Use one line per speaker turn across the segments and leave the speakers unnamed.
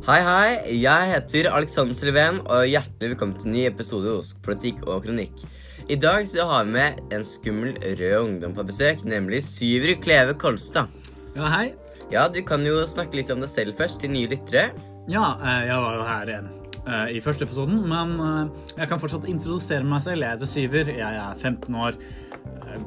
Hei, hei. Jeg heter Alexander Sylven, og hjertelig velkommen til en ny episode hos Politikk og kronikk. I dag så har vi med en skummel rød ungdom på besøk, nemlig Syver Kleve Kolstad.
Ja, hei.
Ja, du kan jo snakke litt om deg selv først, til nye lyttere.
Ja, eh, jeg var jo her eh, i første episoden, men eh, jeg kan fortsatt introdusere meg selv. Jeg heter Syver, jeg er 15 år,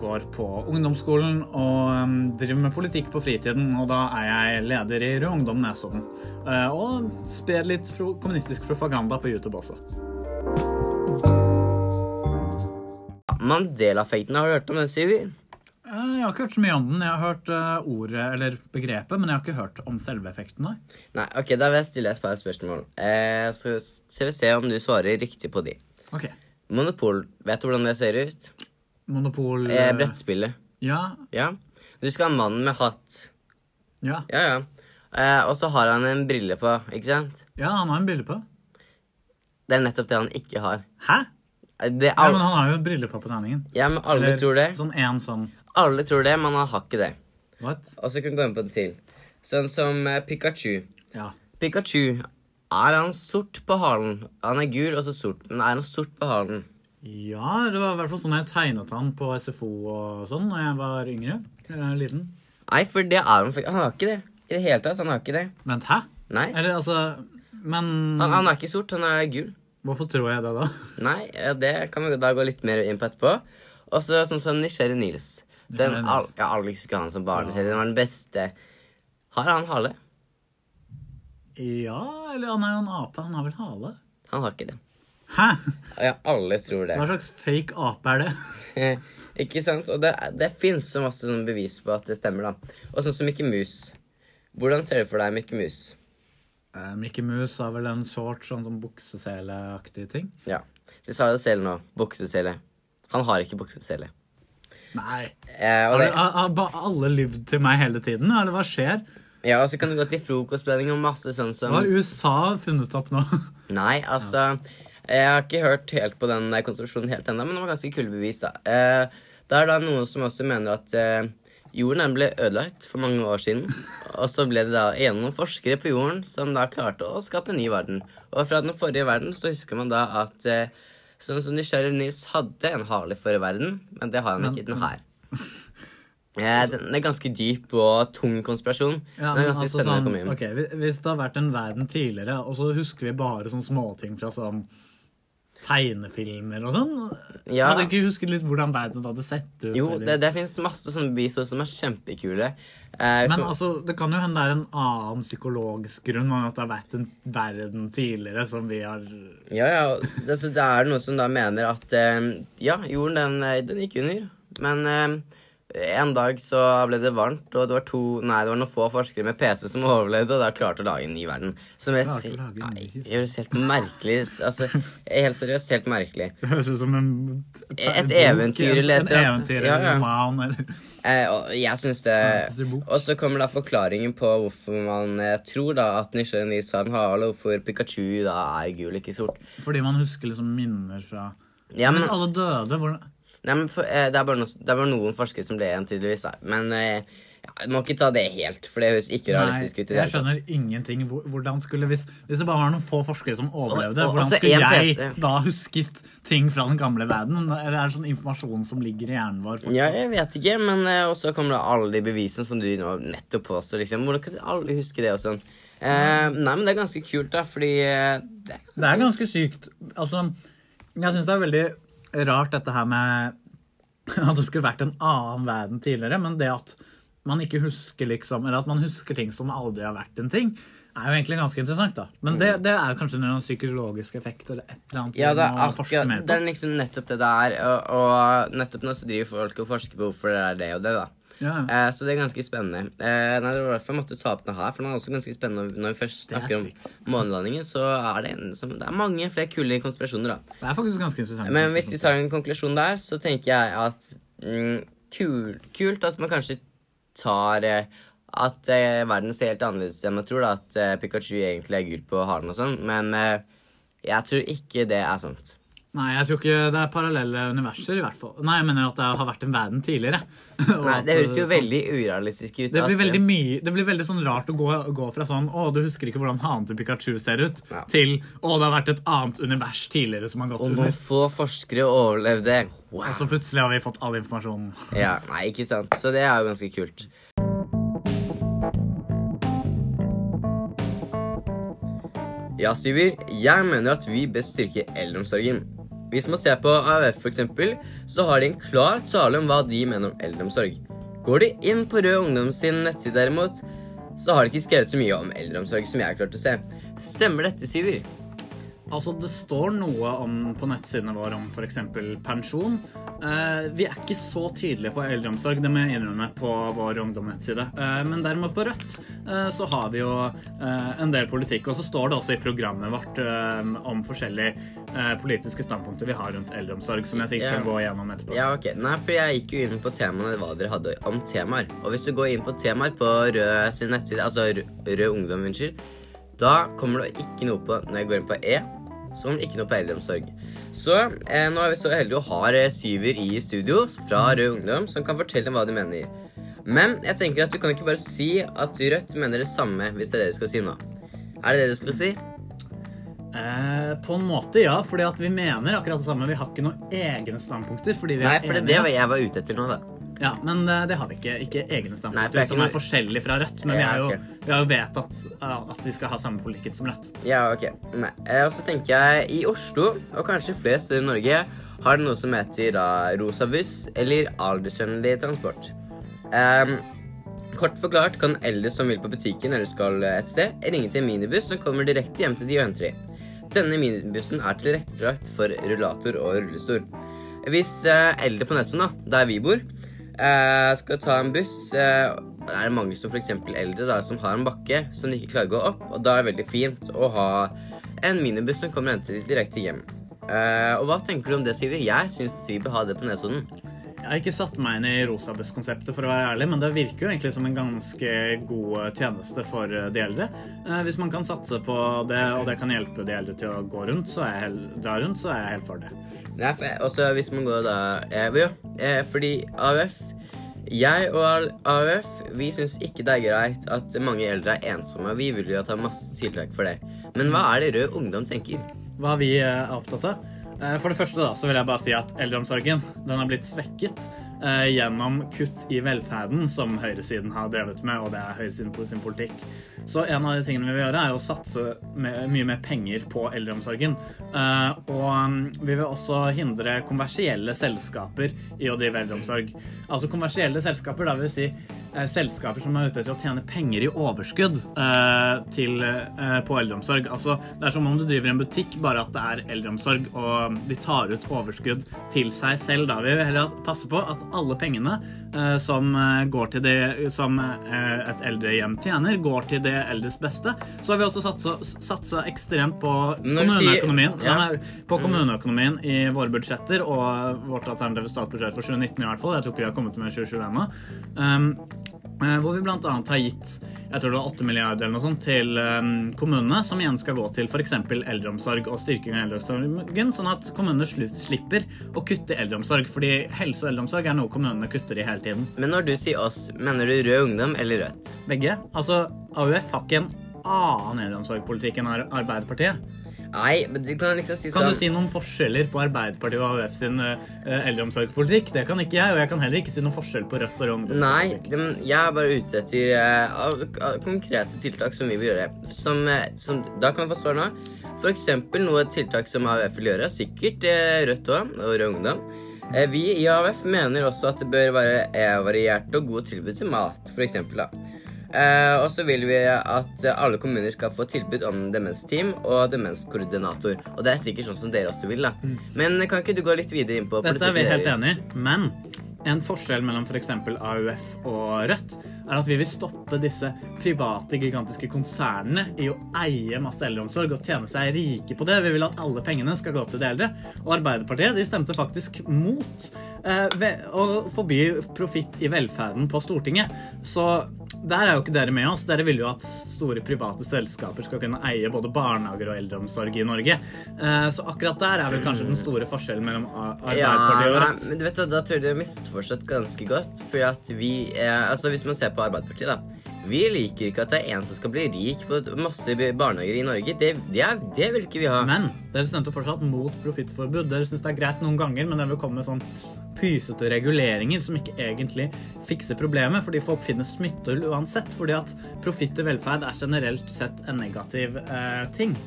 går på ungdomsskolen og eh, driver med politikk på fritiden. Og da er jeg leder i Rød Ungdom Nesodden. Eh, Og sprer litt kommunistisk propaganda på YouTube også.
Mandela-effekten, har du hørt om den, Syver?
Eh, Jeg har ikke hørt så mye om den. Jeg har hørt eh, ordet, eller begrepet, men jeg har ikke hørt om selve effekten. Nei.
Nei, ok, da vil jeg stille et par spørsmål. Eh, så skal vi se om du svarer riktig på de.
Ok.
Monopol, vet du hvordan det ser ut?
Monopol
Eh,
eh,
brettspillet.
Ja.
Ja. Du skal ha mannen med hatt.
Ja.
Ja, ja. Eh, og så har han en brille på, ikke sant?
ja, han har en brille på.
Det er nettopp det han ikke har.
Hæ?
Eh, Det er
Ja, men han har jo briller på på tegningen.
ja, men alle
Eller
tror det.
Sånn en sånn
Alle tror det, men han har ikke det.
What?
Og så kan vi gå inn på en til. Sånn som eh, Pikachu.
Ja.
Pikachu, er han sort på halen? Han er gul og så sort, men er han sort på halen?
Ja, det var i hvert fall sånn jeg tegnet han på SFO og sånn da jeg var yngre. Eller Liten.
Nei, for det er han faktisk. Han har ikke det. I det hele tatt, han har ikke det.
Vent, hæ?
Nei.
Eller altså Men
Han, han er ikke sort, han er gul.
hvorfor tror jeg det, da?
Nei, det kan vi da gå litt mer inn på etterpå. Og så sånn som Nysgjerrig Nils. Den, al ja, alle husker han som barneserie. Den var den beste. Har han hale?
Ja, eller han er jo en ape. Han har vel hale?
Han har ikke det.
Hæ?
Ja, alle tror det.
Hva slags fake ape er det?
ikke sant? Og det, det fins så masse sånn bevis på at det stemmer, da. Og sånn som Mikke Mus. Hvordan ser du for deg Mikke Mus?
Uh, Mickey Mus har vel en short sånn som bukseseleaktig ting?
Ja. Du sa det selv nå. Buksesele. Han har ikke buksesele.
Nei.
Eh, og
Har,
det,
har, alle lyvd til meg hele tiden, eller hva skjer?
ja, og så kan du gå til frokostblanding og masse sånn som
Hva har USA funnet opp nå?
Nei, altså Jeg har ikke hørt helt på den konstruksjonen helt ennå, men det var ganske kule bevis, da. Eh, det er da noen som også mener at eh, jorden ble ødelagt for mange år siden. Og så ble det da gjennom forskere på jorden som da klarte å skape en ny verden. Og fra den forrige verden så husker man da at eh, sånn som Nysgjerrig Nys hadde en hale forrige verden, men det har han ikke i den her. Ja, den er ganske dyp og tung konspirasjon.
Ja,
den er ganske
altså
spennende å
sånn,
komme inn.
ok, Hvis det har vært en verden tidligere, og så husker vi bare sånne småting fra sånn tegnefilmer og sånn
Ja.
Hadde ikke husket litt hvordan verden hadde sett ut?
Jo, det, det finnes masse sånne beviser som er kjempekule. Eh,
Men altså, det kan jo hende det er en annen psykologisk grunn enn at det har vært en verden tidligere som vi har
Ja, ja. Det, altså, det er noen som da mener at eh, ja, jorden den, eh, den gikk under. Men eh, en dag så ble det varmt, og det var to Nei, det var noen få forskere med PC som overlevde, og da klarte å lage en ny verden. Som jeg sier høres helt merkelig. Altså, helt seriøst helt merkelig.
Det høres ut som en
Et eventyr
en-
eller et eller annet. Ja, ja.
roman eller
Eh, og jeg syns det Og så kommer da forklaringen på hvorfor man eh, tror da at Nysgjerrig Nils har en hale, og hvorfor Pikachu da er gul, ikke sort.
Fordi man husker liksom minner fra
Ja, men
Hvis alle døde, hvordan
Nei, men for, eh, det, er bare noen, det er bare noen forskere som ble igjen, tydeligvis. Da. Men eh, ja, jeg må ikke ta det helt, for det høres ikke realistisk ut. i det
jeg skjønner ingenting. Hvordan skulle, hvis, hvis det bare var noen få forskere som overlevde,
Og- og
hvordan skulle jeg da husket ting fra den gamle verden? Eller er det sånn informasjon som ligger i hjernen vår? fortsatt?
Ja, jeg vet ikke, men eh, også kommer det alle de bevisene som du nå nettopp påstår. Liksom. Hvordan kan alle huske det og sånn? Eh, nei, men det er ganske kult, da, fordi eh, det,
Det er ganske sykt. Altså, jeg syns det er veldig rart dette her med at det skulle vært en annen verden tidligere, men det at man ikke husker liksom, eller at man husker ting som aldri har vært en ting, er jo egentlig ganske interessant, da. Men det, det er kanskje noen psykologiske effekter eller et eller annet
Ja, det er, akkurat, det er liksom nettopp det det er. Og, og nettopp nå så driver folk og forsker på hvorfor det er det og det, da.
Ja.
Eh, så det er ganske spennende. Eh, nei, det var derfor jeg måtte ta opp den her, for den er også ganske spennende når vi først
er
snakker om månelandingen, så er det, en som, det er mange flere kule konspirasjoner, da.
Det er faktisk ganske interessant.
Men hvis vi tar en konklusjon der, så tenker jeg at mm, kul, kult at man kanskje tar eh, At eh, verden ser helt annerledes ut enn man tror. da At eh, Pikachu egentlig er gul på halen og sånn. Men eh, jeg tror ikke det er sant.
Nei, jeg tror ikke det er parallelle universer, i hvert fall. Nei, jeg mener at det har vært en verden tidligere. Og
Nei, Det høres jo
sånn-
veldig urealistisk ut.
det blir,
at-
veldig mye, det blir veldig sånn rart å gå, gå fra sånn Å, du husker ikke hvordan hanen til Pikachu ser ut,
Ja.
til Å, det har vært et annet univers tidligere som har gått under.
Og noen få forskere overlevde. Wow.
Og så plutselig har vi fått all informasjonen.
Ja, nei, ikke sant. Så det er jo ganske kult. Ja, Syver. Jeg mener at vi bør styrke eldreomsorgen. Hvis man ser på AUF eksempel, så har de en klar tale om hva de mener om eldreomsorg. Går de inn på Rød Ungdom sin nettside derimot, så har de ikke skrevet så mye om eldreomsorg som jeg har klart å se. Stemmer dette, Syver?
Altså, Det står noe om, på nettsidene våre om f.eks. pensjon. Eh, vi er ikke så tydelige på eldreomsorg, det må jeg innrømme, på vår ungdomnettside. Eh, men derimot på Rødt eh, så har vi jo eh, en del politikk. Og så står det også i programmet vårt eh, om forskjellige eh, politiske standpunkter vi har rundt eldreomsorg, som jeg sikkert
Ja.
kan gå gjennom etterpå.
Ja, ok. Nei, for jeg gikk jo inn på temaene hva dere hadde om temaer. Og hvis du går inn på temaer på Rød sin nettside, altså Rød Ungdom, unnskyld, da kommer det ikke noe på Når jeg går inn på E, det ikke noe på eldreomsorg. Så eh, nå er vi så heldige å ha eh, Syver i studio fra Rød Ungdom, som kan fortelle hva de mener. Men jeg tenker at du kan ikke bare si at Rødt mener det samme, hvis det er det du skal si nå. Er det det du skal si?
Eh, på en måte, ja, fordi at vi mener akkurat det samme. Vi har ikke noen egne standpunkter. fordi vi
Nei, for det er det jeg var ute etter nå, da.
Ja, Men eh, det har vi ikke. Ikke egne
Nei,
standpunkter
det er ikke
som er
noe-
forskjellige fra Rødt. Men vi,
Ja,
er jo,
ok.
vi har jo vedtatt at vi skal ha samme politikk som Rødt.
Ja, ok. Nei. eh, Og så tenker jeg i Oslo, og kanskje flest steder i Norge, har det noe som heter da rosa buss eller aldersvennlig transport. Ehm, kort forklart kan eldre som vil på butikken eller skal et sted, ringe til en minibuss som kommer direkte hjem til de og henter de. Denne minibussen er tilrettelagt for rullator og rullestol. Hvis eh, eldre på Nesson, da, der vi bor, eh, skal ta en buss eh, Det er mange som f.eks. eldre da, som har en bakke som de ikke klarer å gå opp. Og da er det veldig fint å ha en minibuss som kommer og henter dem direkte hjem. Eh, og hva tenker du om det, Syver? Jeg syns vi bør ha det på Nesodden.
Har ikke satt meg inn i rosabuss-konseptet, for å være ærlig, men det virker jo egentlig som en ganske god tjeneste for eh, de eldre. Eh, Hvis man kan satse på det, og det kan hjelpe de eldre til å gå rundt, så er jeg helt, rundt, så er jeg helt for det.
Nei, for også hvis man går da eh, Jo, eh, fordi AUF Jeg og AUF vi syns ikke det er greit at mange eldre er ensomme. Vi vil jo ta masse tiltak for det. Men hva er det Rød Ungdom tenker?
Hva vi eh, er opptatt av. Eh, For det første da, så vil jeg bare si at eldreomsorgen den har blitt svekket eh, gjennom kutt i velferden som høyresiden har drevet med, og det er høyresiden på sin politikk. Så en av de tingene vi vil gjøre, er å satse med, mye mer penger på eldreomsorgen. Eh, og mm, vi vil også hindre kommersielle selskaper i å drive eldreomsorg. Altså kommersielle selskaper, da vil si eh, selskaper som er ute etter å tjene penger i overskudd eh, til, eh, på eldreomsorg. Altså, det er som om du driver en butikk, bare at det er eldreomsorg, og de tar ut overskudd til seg selv. Da vil vi heller passe på at alle pengene eh, som eh, går til det som eh, et eldrehjem tjener, går til det eldres beste. Så har vi også satsa, satsa ekstremt på kommuneøkonomien.
ja.
Ja, På kommuneøkonomien i våre budsjetter og vårt alternative statsbudsjett for 2019 i hvert fall. Jeg tror ikke vi har kommet med 2020 ennå. Um, eh, hvor vi bl.a. har gitt jeg tror det var 8 milliarder eller noe sånt, til um, kommunene, som igjen skal gå til f.eks. eldreomsorg og styrking av eldreomsorgen, sånn at kommunene slipper å kutte i eldreomsorg. Fordi helse og eldreomsorg er noe kommunene kutter i hele tiden.
Men når du sier oss, mener du Rød Ungdom eller Rødt?
Begge. Altså, AUF har ikke en annen eldreomsorgpolitikk enn Arbeiderpartiet.
Nei, men du kan liksom si sånn
Kan
sånn
du si noen forskjeller på Arbeiderpartiet og AUF sin uh, eldreomsorgspolitikk? Det kan ikke jeg, og jeg kan heller ikke si noen forskjell på Rødt og Rød
Nei, det, men jeg er bare ute etter av konkrete tiltak som vi vil gjøre. Som, eh, som, da kan vi få svar nå. For eksempel noe tiltak som AUF vil gjøre, sikkert uh, Rødt òg, og Rød Ungdom. Vi i AUF mener også at det bør være variert og gode tilbud til mat, eksempel, da. Eh, og så vil vi at alle kommuner skal få tilbud om demensteam og demenskoordinator. Og det er sikkert sånn som dere også vil, da. Men kan ikke du gå litt videre inn på
Mm. Dette er vi helt enig i, men en forskjell mellom f.eks. AUF og Rødt er at vi vil stoppe disse private, gigantiske konsernene i å eie masse eldreomsorg og tjene seg rike på det. Vi vil at alle pengene skal gå til de eldre. Og Arbeiderpartiet de stemte faktisk mot eh, å forby profitt i velferden på Stortinget. Så der er jo ikke dere med oss. Dere vil jo at store private selskaper skal kunne eie både barnehager og eldreomsorg i Norge. Eh, så akkurat der er vel kanskje den store forskjellen mellom Arbeiderpartiet og Rødt.
Ja, men du vet, da, tror jeg du har misforstått ganske godt. Fordi at vi er, Altså, hvis man ser på Arbeiderpartiet, da. Vi liker ikke at det er en som skal bli rik på masse barnehager i Norge. Det, det, er, det vil ikke vi ha.
Men dere stemte fortsatt mot profittforbud. Dere syns det er greit noen ganger, men dere vil komme med sånn pysete reguleringer som ikke egentlig fikser problemet, fordi folk finner smittehull uansett. Fordi at profitt og velferd er generelt sett en negativ eh, ting.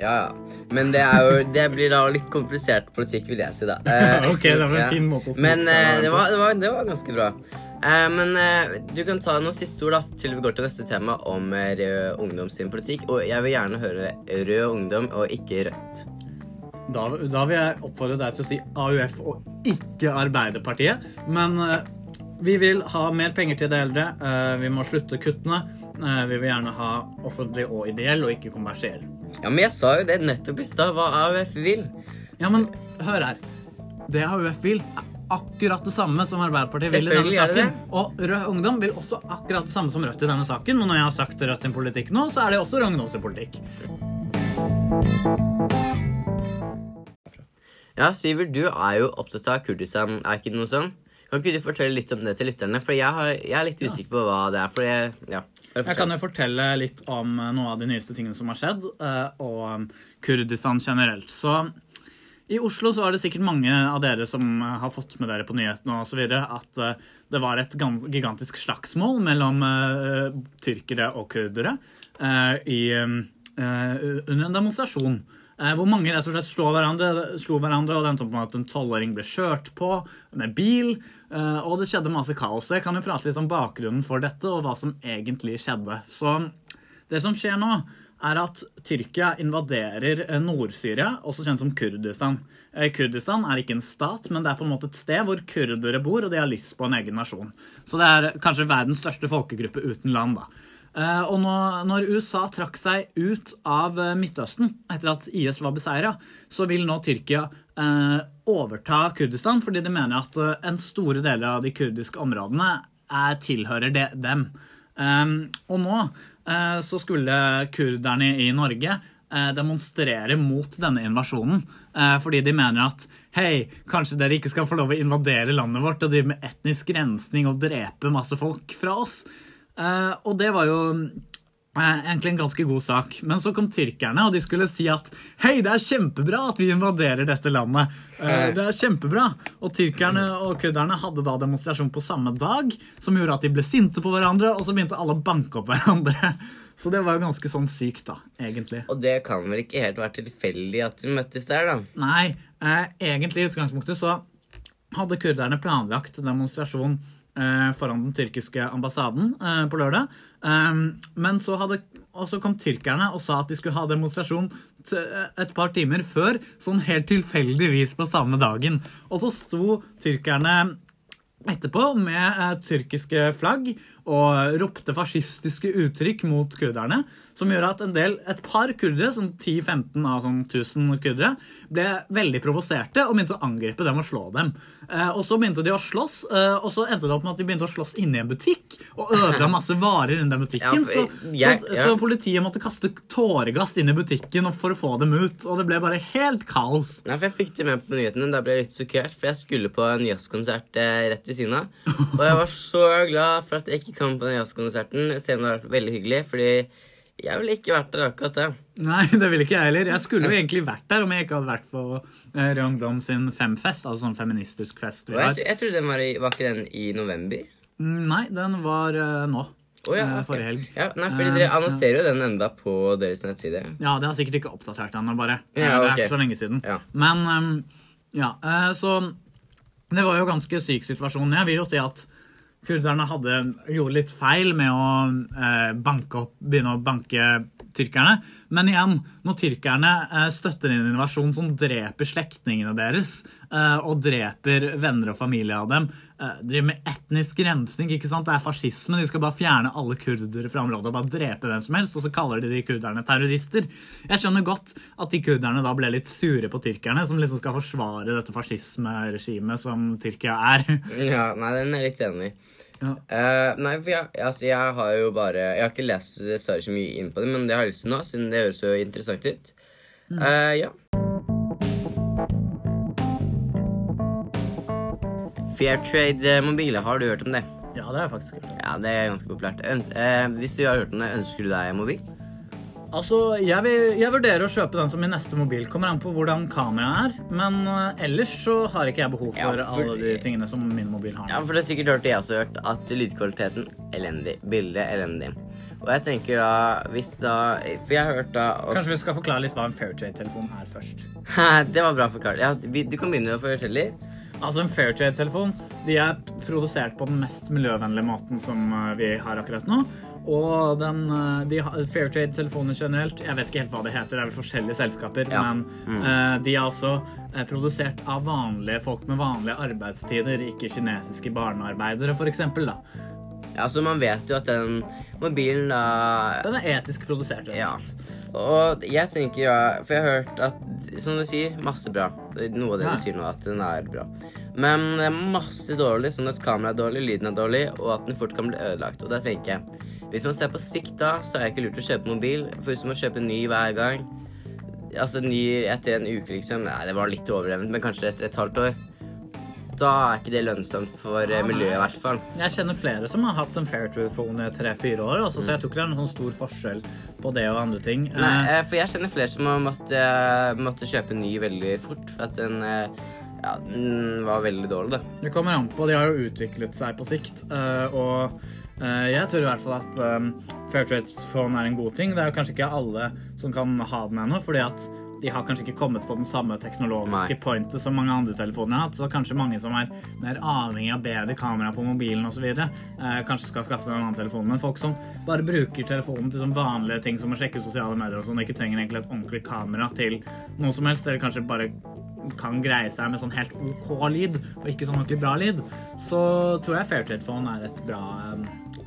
Ja, ja. Men det, jo, det blir da litt komplisert politikk, vil jeg si, da. Eh,
Ok, det var en fin måte å
Men eh, det, var, det, var, det var ganske bra. Eh, men eh, du kan ta noen siste ord da, til vi går til neste tema om eh, Rød Ungdom sin politikk. Og jeg vil gjerne høre Rød Ungdom og ikke Rødt.
Da, da vil jeg oppfordre deg til å si AUF og ikke Arbeiderpartiet. Men eh, vi vil ha mer penger til de eldre. eh, vi må slutte kuttene. vi vil gjerne ha offentlig og ideell, og ikke kommersiell.
Ja, men jeg sa jo det nettopp i stad, hva AUF vil.
Ja, men hør her. Det AUF vil, akkurat det samme som Arbeiderpartiet vil i denne saken. Og Rød Ungdom vil også akkurat det samme som Rødt i denne saken. Men når jeg har sagt Rødt sin politikk nå, så er det også Rød Ungdom sin politikk.
Ja, Syver, du er jo opptatt av Kurdistan, er ikke det noe sånn? Kan ikke du fortelle litt om det til lytterne? For jeg, har, jeg er litt usikker på hva det er. For jeg, ja.
Jeg kan jo fortelle litt om noe av de nyeste tingene som har skjedd, eh, og Kurdistan generelt. Så i Oslo så er det sikkert mange av dere som har fått med dere på nyhetene videre, at eh, det var et gigantisk slagsmål mellom uh, tyrkere og kurdere uh, i, uh, under en demonstrasjon. Hvor mange rett og slett slo hverandre, slo hverandre og det endte opp med at en tolvåring ble kjørt på med bil. og det skjedde masse kaos. Jeg kan jo prate litt om bakgrunnen for dette og hva som egentlig skjedde. Så det som skjer nå, er at Tyrkia invaderer eh, Nord-Syria, også kjent som Kurdistan. Eh, Kurdistan er ikke en stat, men det er på en måte et sted hvor kurdere bor, og de har lyst på en egen nasjon. Så det er kanskje verdens største folkegruppe uten land, da. Eh, Og når USA trakk seg ut av Midtøsten etter at IS var beseira, så vil nå Tyrkia overta Kurdistan, fordi de mener at en store del av de kurdiske områdene er, tilhører dem. Og nå så skulle kurderne i Norge eh, demonstrere mot denne invasjonen. eh, fordi de mener at hei, kanskje dere ikke skal få lov å invadere landet vårt og drive med etnisk rensning og drepe masse folk fra oss. Eh, og det var jo eh, egentlig en ganske god sak. Men så kom tyrkerne, og de skulle si at hei, det er kjempebra at vi invaderer dette landet. Eh, det er kjempebra. Og tyrkerne og kurderne hadde da demonstrasjon på samme dag, som gjorde at de ble sinte på hverandre, og så begynte alle å banke opp hverandre. Så det var jo ganske sånn sykt, da, egentlig.
Og det kan vel ikke helt være tilfeldig at de møttes der, da?
Nei, eh, egentlig i utgangspunktet så hadde kurderne planlagt demonstrasjon eh, foran den tyrkiske ambassaden eh, på lørdag. Um, men så, hadde, så kom tyrkerne og sa at de skulle ha demonstrasjon et par timer før, sånn helt tilfeldigvis på samme dagen. Og så sto tyrkerne etterpå med eh, tyrkiske flagg og ropte fascistiske uttrykk mot kurderne, som gjør at en del, et par kurdere, sånn 10-15 av sånn 1000 kurdere, ble veldig provoserte og begynte å angripe dem og slå dem. Eh, og så begynte de å slåss, eh, og så endte det opp med at de begynte å slåss inne i en butikk og ødela masse varer inni den butikken. Så, så, så politiet måtte kaste tåregass inn i butikken for å få dem ut, og det ble bare helt kaos.
Nei, for Jeg fikk det med på nyhetene. Da ble jeg litt sjokkert, for jeg skulle på en jazzkonsert eh, rett ved siden av. Og jeg var så glad for at jeg ikke kom på den jazzkonserten. Scenen har vært veldig hyggelig, fordi jeg ville ikke vært der akkurat det.
Nei, det ville ikke jeg heller. Jeg skulle jo egentlig vært der om jeg ikke hadde vært på eh, Rød Ungdom sin femfest, altså sånn feministisk fest vi har.
jeg, jeg trodde den var, i, var ikke den i november.
Mm, Nei, den var uh, nå.
Oh, ja, okay.
Forrige helg.
Ja, nei, fordi
Eh,
Dere annonserer jo den enda på deres nettside.
Ja, det har sikkert ikke oppdatert ennå, bare.
Ja, okay.
Det er ikke så lenge siden.
Ja.
Men um, ja, eh, så Det var jo ganske syk situasjon. Jeg vil jo si at kurderne hadde, gjorde litt feil med å eh, opp, begynne å banke tyrkerne. Men igjen, når tyrkerne eh, støtter en invasjon som dreper slektningene deres, eh, og dreper venner og familie av dem, driver med etnisk rensning, ikke sant? Det er fascisme. De skal bare fjerne alle kurdere fra området og bare drepe hvem som helst, og så kaller de de kurderne terrorister. Jeg skjønner godt at de kurderne da ble litt sure på tyrkerne, som liksom skal forsvare dette fascismeregimet som Tyrkia er.
Ja, nei, den er litt enig i.
Ja.
Uh, nei, for jeg, altså, jeg har jo bare Jeg har ikke lest dessverre så mye inn på det, men det har jeg lyst til nå, siden det høres så interessant ut. Eh, ja. Fairtrade-mobiler, har du hørt om det?
Ja, det er faktisk kult.
Ja, det er ganske populært. Øns eh, hvis du har hørt om det, ønsker du deg mobil?
Altså, jeg, vil, jeg vurderer å kjøpe den som min neste mobil. Kommer an på hvordan kameraet er. Men eh, ellers så har ikke jeg behov for,
Ja, for-
alle de tingene som min mobil har.
Ja, for det har sikkert hørt det jeg også har hørt, at lydkvaliteten elendig. Bildet elendig. Og jeg tenker da, hvis da For jeg har hørt da også,
Kanskje vi skal forklare litt hva en Fairtrade-telefon er først.
Det var bra forklart. Ja, du kan begynne å fortelle litt.
Altså En Fairtrade-telefon de er produsert på den mest miljøvennlige måten som eh, vi har akkurat nå. Og den, eh, de Fairtrade-telefonene generelt, jeg vet ikke helt hva det heter, det er vel forskjellige selskaper,
Ja.
men eh, de er også produsert av vanlige folk med vanlige arbeidstider, ikke kinesiske barnearbeidere, for eksempel, da.
Ja, så man vet jo at den mobilen da
Den er etisk produsert. rett
Ja. Og jeg tenker ja, For jeg har hørt at, som du sier, masse bra. Noe av det du sier nå, at den er bra. Men det er masse dårlig, sånn at kameraet er dårlig, lyden er dårlig, og at den fort kan bli ødelagt. Og da tenker jeg, hvis man ser på sikt da, så er det ikke lurt å kjøpe mobil, for hvis du må kjøpe ny hver gang, altså ny etter en uke liksom, nei, det var litt overdrevent, men kanskje etter et halvt år, da er ikke det lønnsomt for eh,
Ah,
miljøet i hvert fall.
Jeg kjenner flere som har hatt en Fairtrade-phone i tre-fire år, altså, så jeg tror ikke det er noen sånn stor forskjell på det og andre ting.
Nei,
Eh,
eh, for jeg kjenner flere som har måtte, måtte kjøpe ny veldig fort, for at den, eh, ja, den var veldig dårlig, da.
Det kommer an på. De har jo utviklet seg på sikt. eh, og eh, jeg tror i hvert fall at um, Fairtrade-phone er en god ting. Det er jo kanskje ikke alle som kan ha den ennå, fordi at de har kanskje ikke kommet på den samme teknologiske
Nei.
pointet som mange andre telefoner har hatt. Så kanskje mange som er mer avhengig av bedre kamera på mobilen osv., eh, kanskje skal skaffe seg en annen telefon. Men folk som bare bruker telefonen til sånn vanlige ting som å sjekke sosiale medier og sånn, ikke trenger egentlig et ordentlig kamera til noe som helst, eller kanskje bare kan greie seg med sånn helt OK lyd, og ikke sånn ordentlig bra lyd, så tror jeg Fairtrade Phone er et bra,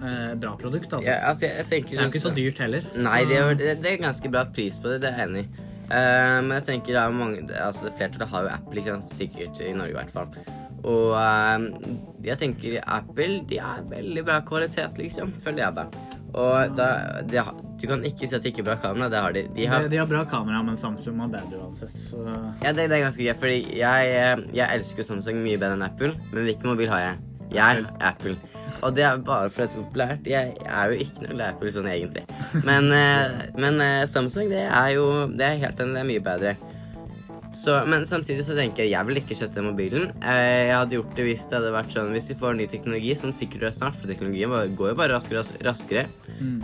eh, bra produkt. Altså.
Ja, altså, jeg, jeg
Det er jo ikke så
sånn-
dyrt heller.
Nei, det er, det, det er ganske bra pris på det, det er jeg enig i. Eh, men jeg tenker det er mange altså Flertallet har jo Apple, ikke sant? sikkert i Norge i hvert fall. Og uh, jeg tenker Apple de er veldig bra kvalitet, liksom, føler jeg det. Og da, de har, du kan ikke si at de ikke har bra kamera, det har de. De har
de, de har bra kamera, men Samsung har bedre uansett. Så
Ja, det, det er ganske gøy, fordi jeg, eh, jeg elsker Samsung mye bedre enn Apple. Men hvilken mobil har jeg? Jeg Apple. Og det er bare fordi det er populært. Jeg, er jo ikke noe glad i Apple sånn egentlig. Men, eh, men eh, Samsung, det er jo Det er helt enig, det er mye bedre. Så, men samtidig så tenker jeg jeg vil ikke kjøpe den mobilen. Eh, Jeg hadde gjort det hvis det hadde vært sånn Hvis vi får ny teknologi, som sikkert er snart, for teknologien går jo bare raskere og raskere. Mm,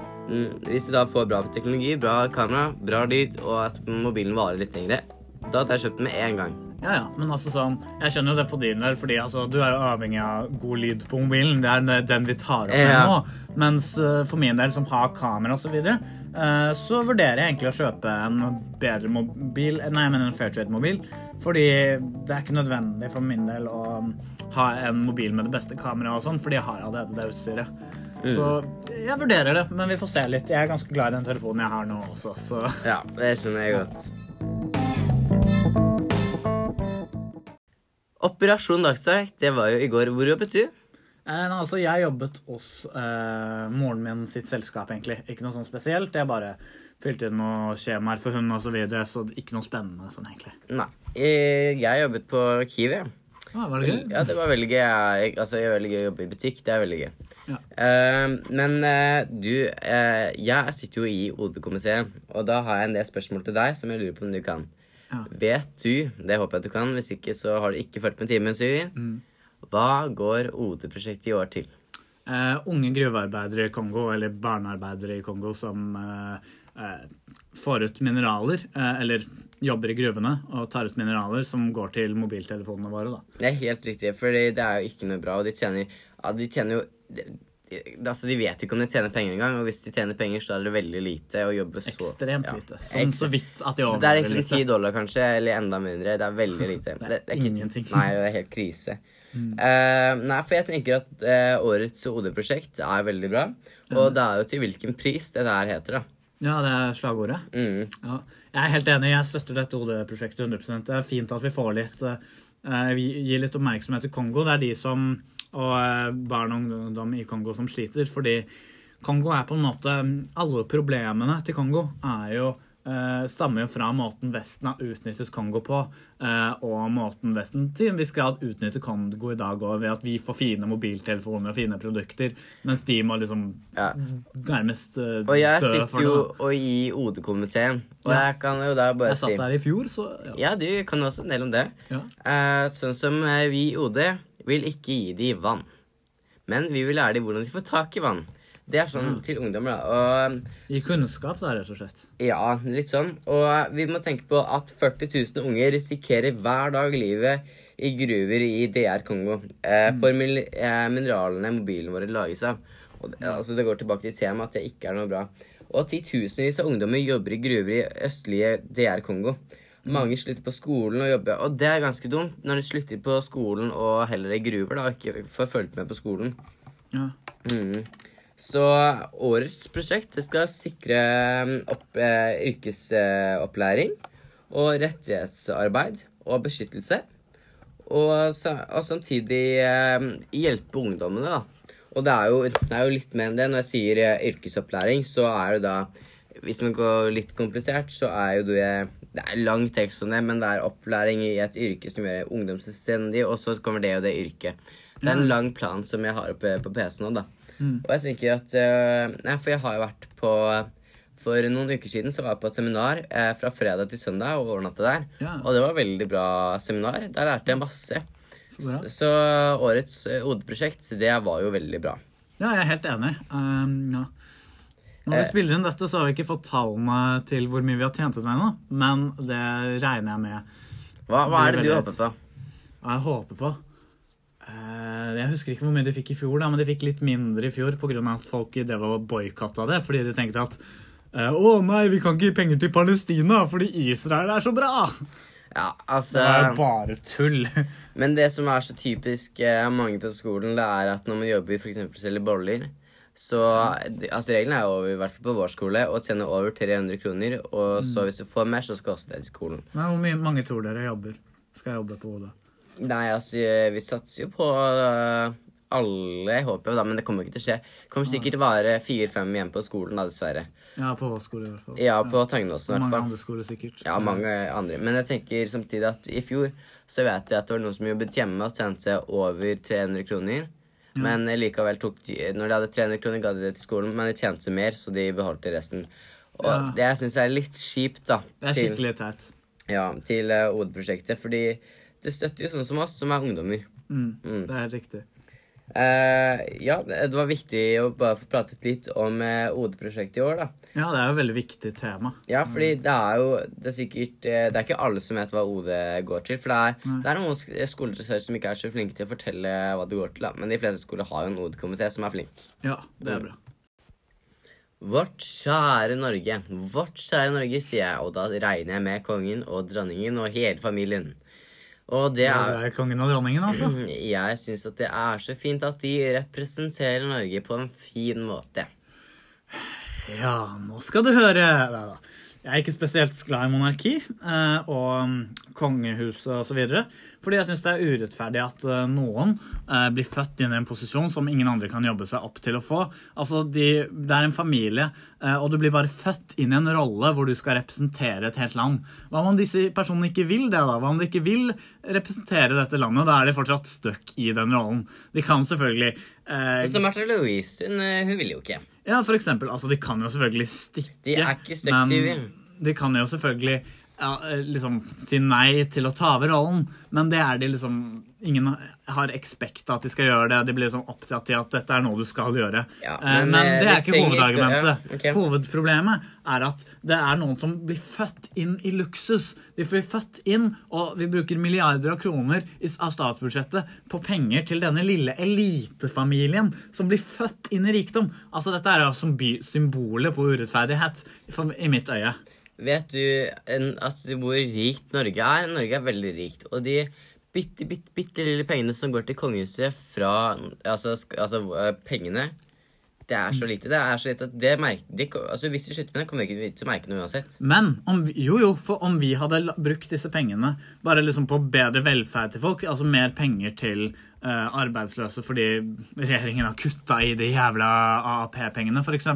Hvis vi da får bra teknologi, bra kamera, bra lyd, og at mobilen varer litt lengre, da hadde jeg kjøpt den med en gang.
Ja, ja. Men altså sånn Jeg skjønner jo det på din del, fordi altså, du er jo avhengig av god lyd på mobilen. Det er den- vi tar opp med
Ja.
nå. Mens eh, for min del, som har kamera osv., så, videre, eh, så vurderer jeg egentlig å kjøpe en bedre mobil Nei, jeg mener en Fairtrade-mobil. Fordi det er ikke nødvendig for min del å ha en mobil med det beste kameraet og sånn, fordi jeg har allerede det utstyret. Så jeg vurderer det, men vi får se litt. Jeg er ganske glad i den telefonen jeg har nå også, så
Ja, det skjønner jeg godt. Operasjon Dagsverk, det var jo i går. Hvor jobbet du?
Eh, altså, jeg jobbet hos eh, moren min sitt selskap, egentlig. Ikke noe sånn spesielt. Jeg bare fylte inn noen skjemaer for hun og så videre, så ikke noe spennende sånn, egentlig.
Nei. eh, Jeg jobbet på Kiwi.
Ah, var det gøy?
Ja, det var veldig gøy. Jeg, altså, jeg er veldig gøy å jobbe i butikk. Det er veldig gøy.
Ja.
Eh, men eh, du, jeg sitter jo i OD-komiteen, og da har jeg en del spørsmål til deg som jeg lurer på om du kan.
Ja.
Vet du, det håper jeg du kan, hvis ikke så har du ikke fulgt med timen, Syver.
Mm.
Hva går OD-prosjektet i år til?
Uh, unge gruvearbeidere i Kongo, eller barnearbeidere i Kongo, som uh, uh, får ut mineraler, eller jobber i gruvene og tar ut mineraler som går til mobiltelefonene våre. da.
Det er helt riktig, for det er jo ikke noe bra, og de tjener, ja, de tjener jo altså de vet jo ikke om de tjener penger engang, og hvis de tjener penger, så er det veldig lite å jobbe så
Ekstremt
ja.
lite. Sånn så vidt at de
Det er
overlever
liksom
ti
10 dollar, kanskje, eller enda mindre. Det er veldig lite.
Det er
ikke-
ingenting.
Nei, det er helt krise. Eh, nei, for jeg tenker at uh, årets OD-prosjekt er veldig bra, og det er jo til hvilken pris det der heter, da.
Ja, det er slagordet.
Mm.
Ja, jeg er helt enig. Jeg støtter dette OD-prosjektet 100 Det er fint at vi får litt uh, Vi gir litt oppmerksomhet til Kongo. Det er de som og eh, barn og ungdom i Kongo som sliter. Fordi Kongo er på en måte Alle problemene til Kongo er jo eh, stammer jo fra måten Vesten har utnyttet Kongo på, eh, og måten Vesten til en viss grad utnytter Kongo i dag òg, ved at vi får fine mobiltelefoner og fine produkter, mens de må liksom
Ja.
nærmest eh,
Og jeg sitter jo og i OD-komiteen, og
Ja.
jeg kan jo da bare si Jeg
satt der i fjor, så ja.
Ja, du kan også en del om det.
Ja.
Sånn som vi i OD vil ikke gi dem vann. Men vi vil lære dem hvordan de får tak i vann. Det er sånn til ungdommer, da. Og
Gi kunnskap, da, rett og slett.
ja, litt sånn. Og eh, vi må tenke på at 40 000 unger risikerer hver dag livet i gruver i DR Kongo. Eh, for mil eh, mineralene mobilen vår lages av. Og det, altså, det går tilbake til temaet at det ikke er noe bra. Og titusenvis av ungdommer jobber i gruver i østlige DR Kongo. Mange slutter på skolen og jobber, og det er ganske dumt når de slutter på skolen og heller i gruver, da, og ikke får fulgt med på skolen.
Ja.
Mm. Så årets prosjekt det skal sikre mm, opp, eh, yrkesopplæring og rettighetsarbeid og beskyttelse. Og, og samtidig eh, hjelpe ungdommene, da. Og det er, jo, det er jo litt mer enn det. Når jeg sier eh, yrkesopplæring, så er det da Hvis man går litt komplisert, så er jo det Det er lang tekst om det, men det er opplæring i et yrke som gjør ungdom selvstendig, og så kommer det og det yrket. Det er en lang plan som jeg har oppe på PC nå, da. Og jeg tenker at eh, Nei, for jeg har jo vært på For noen uker siden så var jeg på et seminar eh, fra fredag til søndag og overnatta der.
Ja.
Og det var et veldig bra seminar. Der lærte jeg masse. Så, så årets eh, OD-prosjekt, det var jo veldig bra.
Ja, jeg er helt enig. Um, ja. Når vi
Eh.
spiller inn dette, så har vi ikke fått tallene til hvor mye vi har tjent ut med ennå, men det regner jeg med.
Hva, hva er det du
er
håper på?
Hva jeg håper på Eh, Jeg husker ikke hvor mye de fikk i fjor, da, men de fikk litt mindre i fjor pga. at folk i det var boikotta det, fordi de tenkte at eh, å nei, vi kan ikke gi penger til Palestina fordi Israel er så bra!
Ja, altså
Det er bare tull.
Men det som er så typisk mange på skolen, det er at når man jobber for eksempel selger boller, så altså reglene er jo, i hvert fall på vår skole, å tjene over 300 kroner. Og så hvis du får mer, så skal også det til skolen.
Men hvor mye, mange tror dere jobber? Skal jeg jobbe på hodet?
Nei, altså, vi satser jo på uh, alle, håper jeg, da, men det kommer jo ikke til å skje. Det kommer sikkert til å være fire-fem igjen på skolen, da, dessverre.
Ja, på vår skole i hvert fall.
Ja, på Tangnåsen i
Mange
hvert fall.
andre skoler sikkert.
Ja, mange andre. Men jeg tenker samtidig at i fjor så vet jeg at det var noen som jobbet hjemme og tjente over 300 kroner. Men likevel tok de Når de hadde 300 kroner, ga de det til skolen, men de tjente mer, så de beholdt resten. Og
Ja.
det jeg syns er litt kjipt, da,
Det er
til,
skikkelig teit.
ja, til uh, OD-prosjektet, fordi det støtter jo sånne som oss, som er ungdommer.
Mm,
Mm.
Det er riktig.
Eh, ja, det var viktig å bare få pratet litt om uh, OD-prosjektet i år, da.
Ja, det er jo et veldig viktig tema.
Ja, fordi det er jo Det er sikkert uh, Det er ikke alle som vet hva OD går til. For det er, det er noen sk- som ikke er så flinke til å fortelle hva det går til. da. Men de fleste skoler har jo en OD-komité som er flink.
Ja, det er bra.
Vårt kjære Norge. Vårt kjære Norge, sier jeg, og da regner jeg med kongen og dronningen og hele familien. Og det
Det
er
er kongen og dronningen, altså.
Jeg syns at det er så fint at de representerer Norge på en fin måte.
Ja, nå skal du høre. Neida. Jeg er ikke spesielt glad i monarki og kongehuset og så osv. Fordi jeg syns det er urettferdig at eh, noen eh, blir født inn i en posisjon som ingen andre kan jobbe seg opp til å få. Altså, de, Det er en familie, eh, og du blir bare født inn i en rolle hvor du skal representere et helt land. Hva om disse personene ikke vil det? da? Hva om de ikke vil representere dette landet? Da er de fortsatt stuck i den rollen. De kan selvfølgelig eh,
Så Martha Louise, hun, hun vil jo ikke.
ja, for eksempel. Altså, de kan jo selvfølgelig stikke.
De er ikke stuck,
men De kan jo selvfølgelig ja, eh, liksom si nei til å ta over rollen, men det er de liksom Ingen har expecta at de skal gjøre det. De blir liksom opptatt til at dette er noe du skal gjøre.
Ja,
Eh,
men,
men,
eh,
det er ikke
hovedargumentet. ikke- ja, okay.
Hovedproblemet er at det er noen som blir født inn i luksus. De blir født inn, og vi bruker milliarder av kroner av statsbudsjettet på penger til denne lille elitefamilien som blir født inn i rikdom. Altså, Dette er jo symbolet på urettferdighet i mitt øye.
Vet du en, at hvor rikt Norge er? Norge er veldig rikt. Og de bitte, bitte, bitte lille pengene som går til kongehuset fra Altså, altså øh, pengene Det er så lite. Det er så lite at det merker de, altså, Hvis vi slutter med det, kommer vi ikke til å merke noe uansett.
Men om jo, jo, for om vi hadde brukt disse pengene bare liksom på bedre velferd til folk, altså mer penger til uh, arbeidsløse fordi regjeringen har kutta i de jævla AAP-pengene, f.eks.,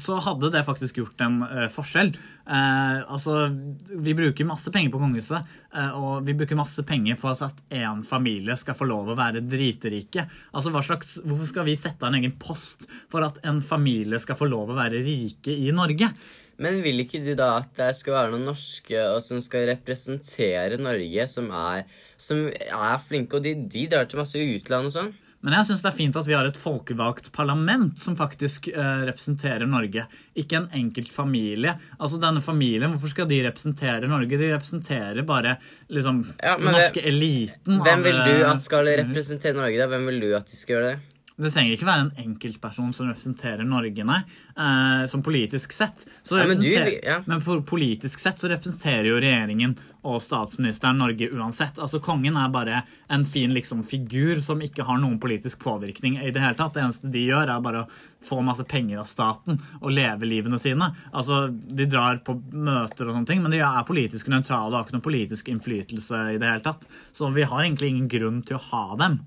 så hadde det faktisk gjort en eh, forskjell. Eh, altså, vi bruker masse penger på kongehuset, eh, og vi bruker masse penger på at én familie skal få lov å være driterike. Altså, slags, Hvorfor skal vi sette av en egen post for at en familie skal få lov å være rike i Norge?
Men vil ikke du da at det skal være noen norske som skal representere Norge, som er, som er flinke, og de, de drar til masse utland og sånn?
Men jeg syns det er fint at vi har et folkevalgt parlament som faktisk uh, representerer Norge. Ikke en enkelt familie. Altså denne familien, Hvorfor skal de representere Norge? De representerer bare liksom
Ja,
den norske
det-
eliten.
Hvem vil du
eh,
at skal representere Norge, da? Hvem vil du at de skal gjøre det?
Det trenger ikke være en enkeltperson som representerer Norge, nei. Eh, som politisk sett. Så
Ja, men du- ja.
men politisk sett så representerer jo regjeringen og statsministeren Norge uansett. Altså Kongen er bare en fin liksom, figur som ikke har noen politisk påvirkning i det hele tatt. Det eneste de gjør, er bare å få masse penger av staten og leve livene sine. Altså, De drar på møter og sånne ting, men de er politisk nøytrale og har ikke noen politisk innflytelse i det hele tatt. Så vi har egentlig ingen grunn til å ha dem.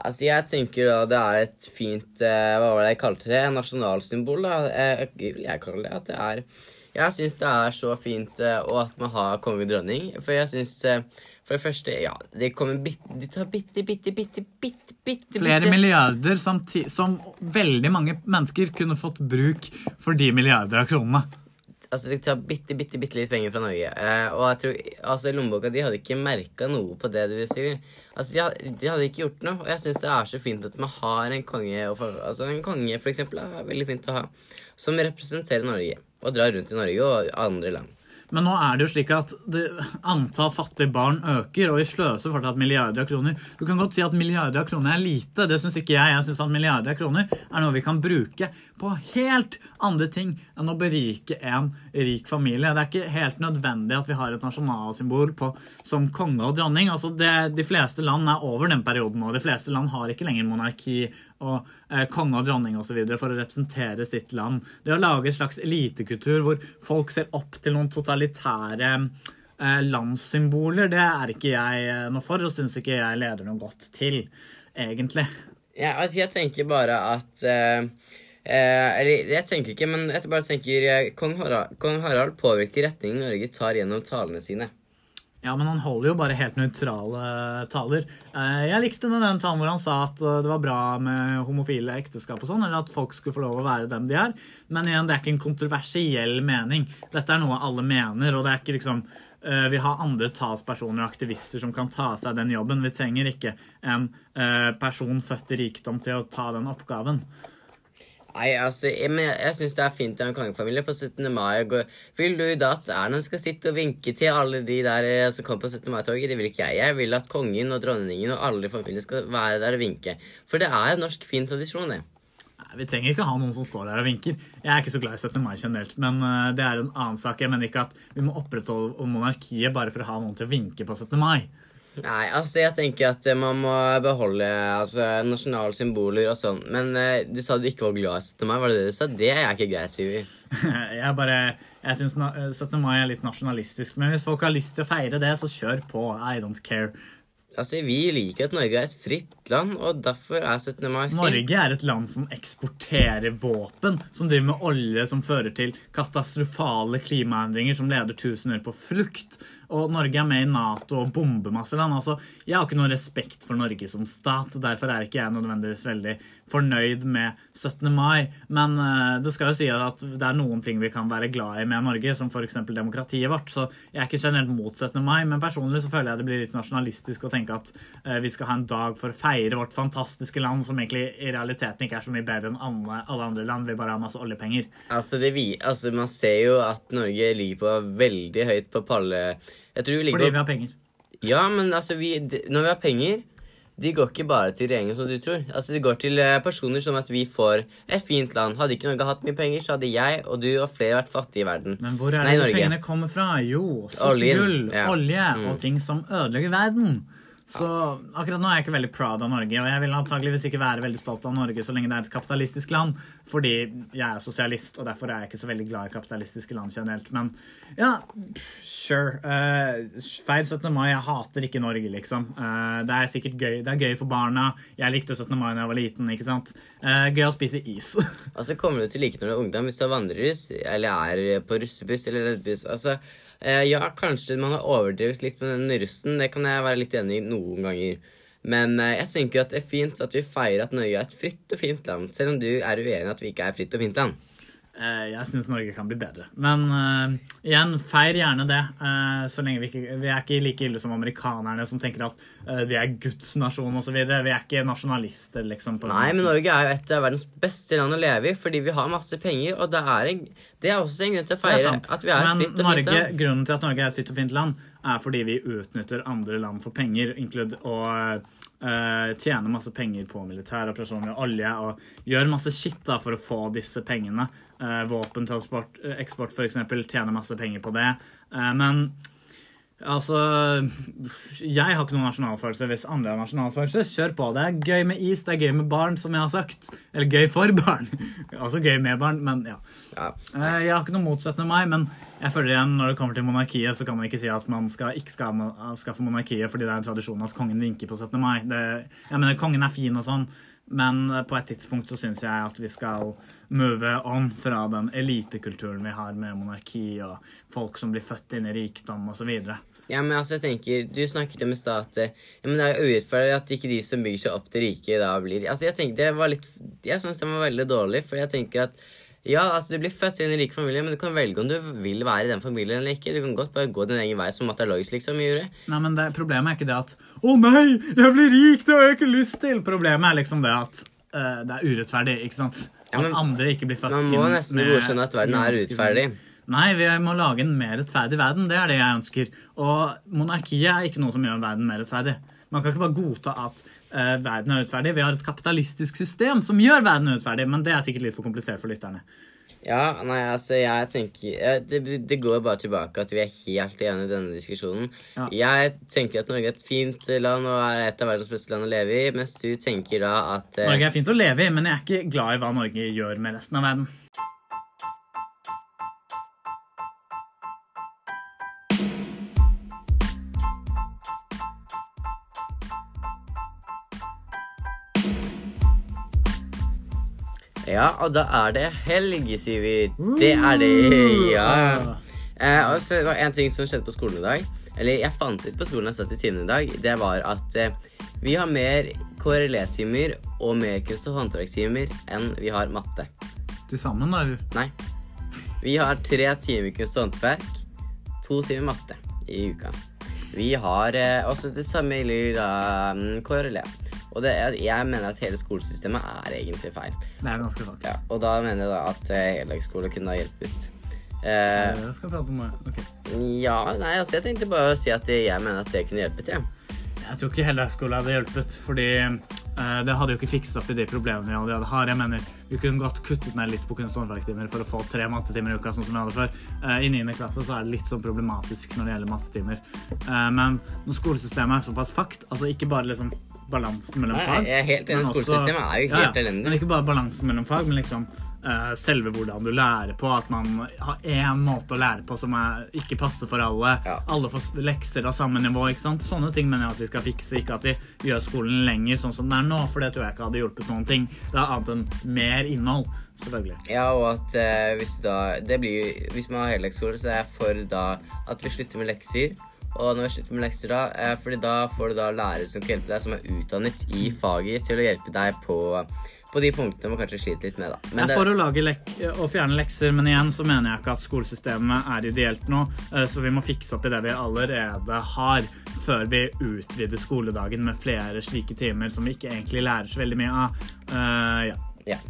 Altså, jeg tenker da det er et fint eh, Hva var det jeg kalte det? Nasjonalsymbol, da. Jeg, jeg kaller det at det er Jeg syns det er så fint eh, og at man har konge og dronning. For jeg syns eh, For det første, ja De kommer bitte De tar bitte, bitte, bitte, bitte, bitte
Flere
bitte-
milliarder samti- som veldig mange mennesker kunne fått bruk for de milliarder av kronene.
Altså, De tar bitte, bitte, bitte litt penger fra Norge. Eh, og jeg tror, altså, Lommeboka de hadde ikke merka noe på det du sier. Altså, de, de hadde ikke gjort noe. Og jeg syns det er så fint at man har en konge for, altså, En konge, for eksempel, er veldig fint å ha. Som representerer Norge. Og drar rundt i Norge og andre land.
Men nå er det jo slik at det, antall fattige barn øker, og vi sløser fortsatt milliarder av kroner. Du kan godt si at milliarder av kroner er lite. Det syns ikke jeg. Jeg syns at milliarder av kroner er noe vi kan bruke på helt andre ting enn å berike en rik familie. Det er ikke helt nødvendig at vi har et nasjonalsymbol på, som konge og dronning. Altså det, de fleste land er over den perioden nå. De fleste land har ikke lenger monarki og eh, konge og dronning osv. for å representere sitt land. Det å lage en slags elitekultur hvor folk ser opp til noen totalitære eh, landssymboler, det er ikke jeg eh, noe for, og syns ikke jeg leder noe godt til, egentlig.
Ja, altså, jeg tenker bare at eh, eh, Eller jeg tenker ikke, men jeg bare tenker eh, Kong Harald, Kong Harald påvirker retningen Norge tar gjennom talene sine.
Ja, men han holder jo bare helt nøytrale taler. Eh, Jeg likte den talen hvor han sa at eh, det var bra med homofile ekteskap og sånn, eller at folk skulle få lov å være dem de er. Men igjen, det er ikke en kontroversiell mening. Dette er noe alle mener, og det er ikke liksom eh, vi har andre talspersoner og aktivister som kan ta seg den jobben. Vi trenger ikke en person født i rikdom til å ta den oppgaven.
Nei, altså, jeg, men jeg, jeg syns det er fint å ha en kongefamilie på 17. mai. og Vil du da at Erna skal sitte og vinke til alle de der eh, som kommer på 17. mai-toget? Det vil ikke jeg. Jeg vil at kongen og dronningen og alle i familien skal være der og vinke. For det er en norsk fin tradisjon, det.
Nei, Vi trenger ikke ha noen som står der og vinker. Jeg er ikke så glad i 17. mai generelt, men eh, det er en annen sak. Jeg mener ikke at vi må opprettholde monarkiet bare for å ha noen til å vinke på 17. mai.
Nei, altså, jeg tenker at eh, man må beholde altså, nasjonale symboler og sånn. Men uh, du sa du ikke var glad i 17. mai. Var det det du sa? Det er ikke greit, Syver.
Jeg bare, jeg syns 17. mai er litt nasjonalistisk, men hvis folk har lyst til å feire det, så kjør på. I don't care.
Altså, Vi liker at Norge er et fritt land, og derfor er 17. mai fint.
Norge er et land som eksporterer våpen, som driver med olje som fører til katastrofale klimaendringer som leder tusener på frukt. Og Norge er med i Nato og bomber masse land. Altså, jeg har ikke noe respekt for Norge som stat. Derfor er ikke jeg nødvendigvis veldig fornøyd med 17. mai. Men eh, det skal jo si at det er noen ting vi kan være glad i med Norge, som f.eks. demokratiet vårt. Så jeg er ikke generelt mot 17. mai, men personlig så føler jeg det blir litt nasjonalistisk å tenke at eh, vi skal ha en dag for å vårt fantastiske land, som egentlig i realiteten ikke er så mye bedre enn alle, andre land. Vi bare har masse oljepenger.
Altså, det vi, altså, Man ser jo at Norge ligger på veldig høyt på palle... Vi ligger
Fordi
på
vi har penger.
Ja, men altså, vi, de, når vi har penger De går ikke bare til regjeringen, som du tror. Altså, De går til eh, personer som at vi får et fint land. Hadde ikke Norge hatt mye penger, så hadde jeg og du og flere vært fattige i verden.
Men hvor er
Nei,
det
Norge.
pengene kommer fra? Jo,
Oljen,
gull,
ja.
olje
Mm.
og ting som ødelegger verden. Så akkurat nå er jeg ikke veldig proud av Norge, og jeg vil antageligvis ikke være veldig stolt av Norge så lenge det er et kapitalistisk land, fordi jeg er sosialist, og derfor er jeg ikke så veldig glad i kapitalistiske land generelt. Men ja, sure. Uh, feir 17. mai. Jeg hater ikke Norge, liksom. Uh, det er sikkert gøy. Det er gøy for barna. Jeg likte 17. mai da jeg var liten, ikke sant. Uh, gøy å spise is.
altså, kommer du til å like når du er ungdom hvis du har vandrerus, eller er på russebuss eller leddbuss. Altså, ja, kanskje man har overdrevet litt med den russen. Det kan jeg være litt enig i noen ganger. Men eh, jeg tenker at det er fint at vi feirer at Norge er et fritt og fint land, selv om du er uenig i at vi ikke er fritt og fint land.
Eh, jeg syns Norge kan bli bedre. Men uh, igjen, feir gjerne det. Uh, så lenge vi ikke Vi er ikke like ille som amerikanerne som tenker at uh, vi er Guds nasjon osv. Vi er ikke nasjonalister, liksom.
Nei, men Norge er jo et av verdens beste land å leve i fordi vi har masse penger, og det er, en, det er også en grunn til å feire at vi er men fritt og Norge, fint land.
Grunnen til at Norge er et fritt og fint land, er fordi vi utnytter andre land for penger, og Uh, tjener masse penger på militæroperasjoner og olje og gjør masse shit da for å få disse pengene. Uh, Våpentransport, uh, eksport f.eks. tjener masse penger på det. Uh, men Altså Jeg har ikke noen nasjonalfølelse hvis andre har nasjonalfølelse. Kjør på. Det er gøy med is, det er gøy med barn, som jeg har sagt. Eller gøy for barn. altså gøy med barn, men ja. ja. Eh, jeg har ikke noe motsettende meg, men jeg føler igjen når det kommer til monarkiet, så kan man ikke si at man skal ikke skal avskaffe monarkiet fordi det er en tradisjon at kongen vinker på 17. mai. Det, jeg mener, Kongen er fin og sånn, men på et tidspunkt så syns jeg at vi skal move on fra den elitekulturen vi har med monarki og folk som blir født inn i rikdom osv.
Ja, men altså, jeg tenker, Du snakket om i stad at ja, men det er urettferdig at ikke de som bygger seg opp til rike, da blir Altså, Jeg tenker det var litt, jeg syns den var veldig dårlig, for jeg tenker at ja, altså du blir født i en rik familie, men du kan velge om du vil være i den familien eller ikke. Du kan godt bare gå din egen vei, som Matalois liksom gjorde.
Nei, men det, Problemet er ikke det at 'Å nei, jeg blir rik, det har jeg ikke lyst til'. Problemet er liksom det at uh, det er urettferdig, ikke sant? Ja, men, at andre ikke blir født
Man må nesten godkjenne at verden er urettferdig.
Nei, vi må lage en mer rettferdig verden. Det er det jeg ønsker. Og monarkiet er ikke noe som gjør verden mer rettferdig. Man kan ikke bare godta at uh, verden er urettferdig. Vi har et kapitalistisk system som gjør verden urettferdig, men det er sikkert litt for komplisert for lytterne.
Ja, nei, altså, jeg tenker det, det, går bare tilbake at vi er helt enige i denne diskusjonen. Ja. Jeg tenker at Norge er et fint land og er et av verdens beste land å leve i, mens du tenker da at
uh, Norge er fint å leve i, men jeg er ikke glad i hva Norge gjør med resten av verden.
Ja, og da er det helg, Syver. Det er det, ja. Eh, og så var det en ting som skjedde på skolen i dag. Eller jeg fant ut på skolen jeg satt i timen i dag. Det var at eh, vi har mer KRLE-timer og mer kunst- og håndverkstimer enn vi har matte.
Til sammen, eller?
Nei. Vi har tre timer kunst og håndverk, to timer matte i uka. Vi har eh, også det samme gjelder um, KRLE. Og det, jeg mener at hele skolesystemet er egentlig feil.
Det er ganske sant.
Ja, og da mener jeg da at eh, heldagsskole kunne ha hjulpet.
Eh, jeg skal prate om meg. Ok.
Ja, nei, altså jeg tenkte bare å si at jeg mener at det kunne hjulpet,
ja. Jeg tror ikke heldagsskole hadde hjulpet, fordi eh, det hadde jo ikke fikset opp i de problemene vi allerede har. Jeg mener, Vi kunne godt kuttet ned litt på kunst- og håndverktimer for å få tre mattetimer i uka, sånn som vi hadde før. Eh, I 9. klasse så er det litt sånn problematisk når det gjelder mattetimer. Uh, men når skolesystemet er såpass fakt, altså ikke bare liksom balansen mellom fag.
Jeg er helt enig. Skolesystemet er jo helt ja, elendig.
Men ikke bare balansen mellom fag, men liksom uh, selve hvordan du lærer på. At man har én måte å lære på som er, ikke passer for alle. Ja. Alle får lekser av samme nivå. ikke sant? Sånne ting mener jeg at vi skal fikse. Ikke at vi gjør skolen lenger sånn som den er nå, for det tror jeg ikke hadde hjulpet noen ting. Det er annet enn mer innhold. Selvfølgelig.
Ja, og at uh, hvis, da, det blir, hvis man har heldagsskole, så er jeg for da at vi slutter med lekser og når vi slutter med lekser, da, eh, fordi da får du da lærere som kan hjelpe deg, som er utdannet i faget, til å hjelpe deg på, på de punktene man kanskje sliter litt med. da.
Men jeg er for å, lage å fjerne lekser, men igjen så mener jeg ikke at skolesystemet er ideelt nå. Eh, så vi må fikse opp i det vi allerede har, før vi utvider skoledagen med flere slike timer som vi ikke egentlig lærer så veldig mye av. Uh, ja.
ja.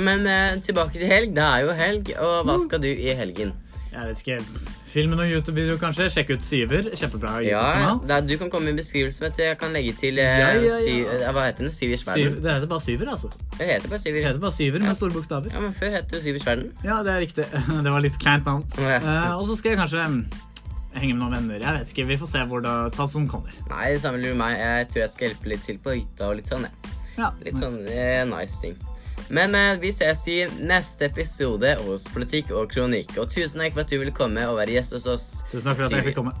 Men tilbake til helg. Det er jo helg, og hva skal du i helgen?
Jeg vet ikke. Film med noen YouTube-videoer, kanskje. Sjekk ut Syver. Kjempebra.
Ja, du kan komme med en beskrivelse Vet du. jeg kan legge til eh, ja, ja, syv, eh, Hva heter den? Syvers verden?
det heter bare Syver, altså.
Det heter bare Syver.
Det heter bare Syver med store bokstaver.
Ja, men Før het det Syvers verden.
Ja, det er riktig. Det var litt kleint navn. Eh, og så skal jeg kanskje henge med noen venner. Jeg vet ikke, Vi får se hvor det tas som kommer.
Nei, det samme lurer meg. Jeg tror jeg skal hjelpe litt til på hytta og litt sånn, ja.
Ja,
Litt sånn eh, nice ting. Men eh, vi ses i neste episode hos Politikk og kronikk. Og tusen takk for at du ville komme og være gjest hos oss.
Tusen takk for at jeg fikk komme.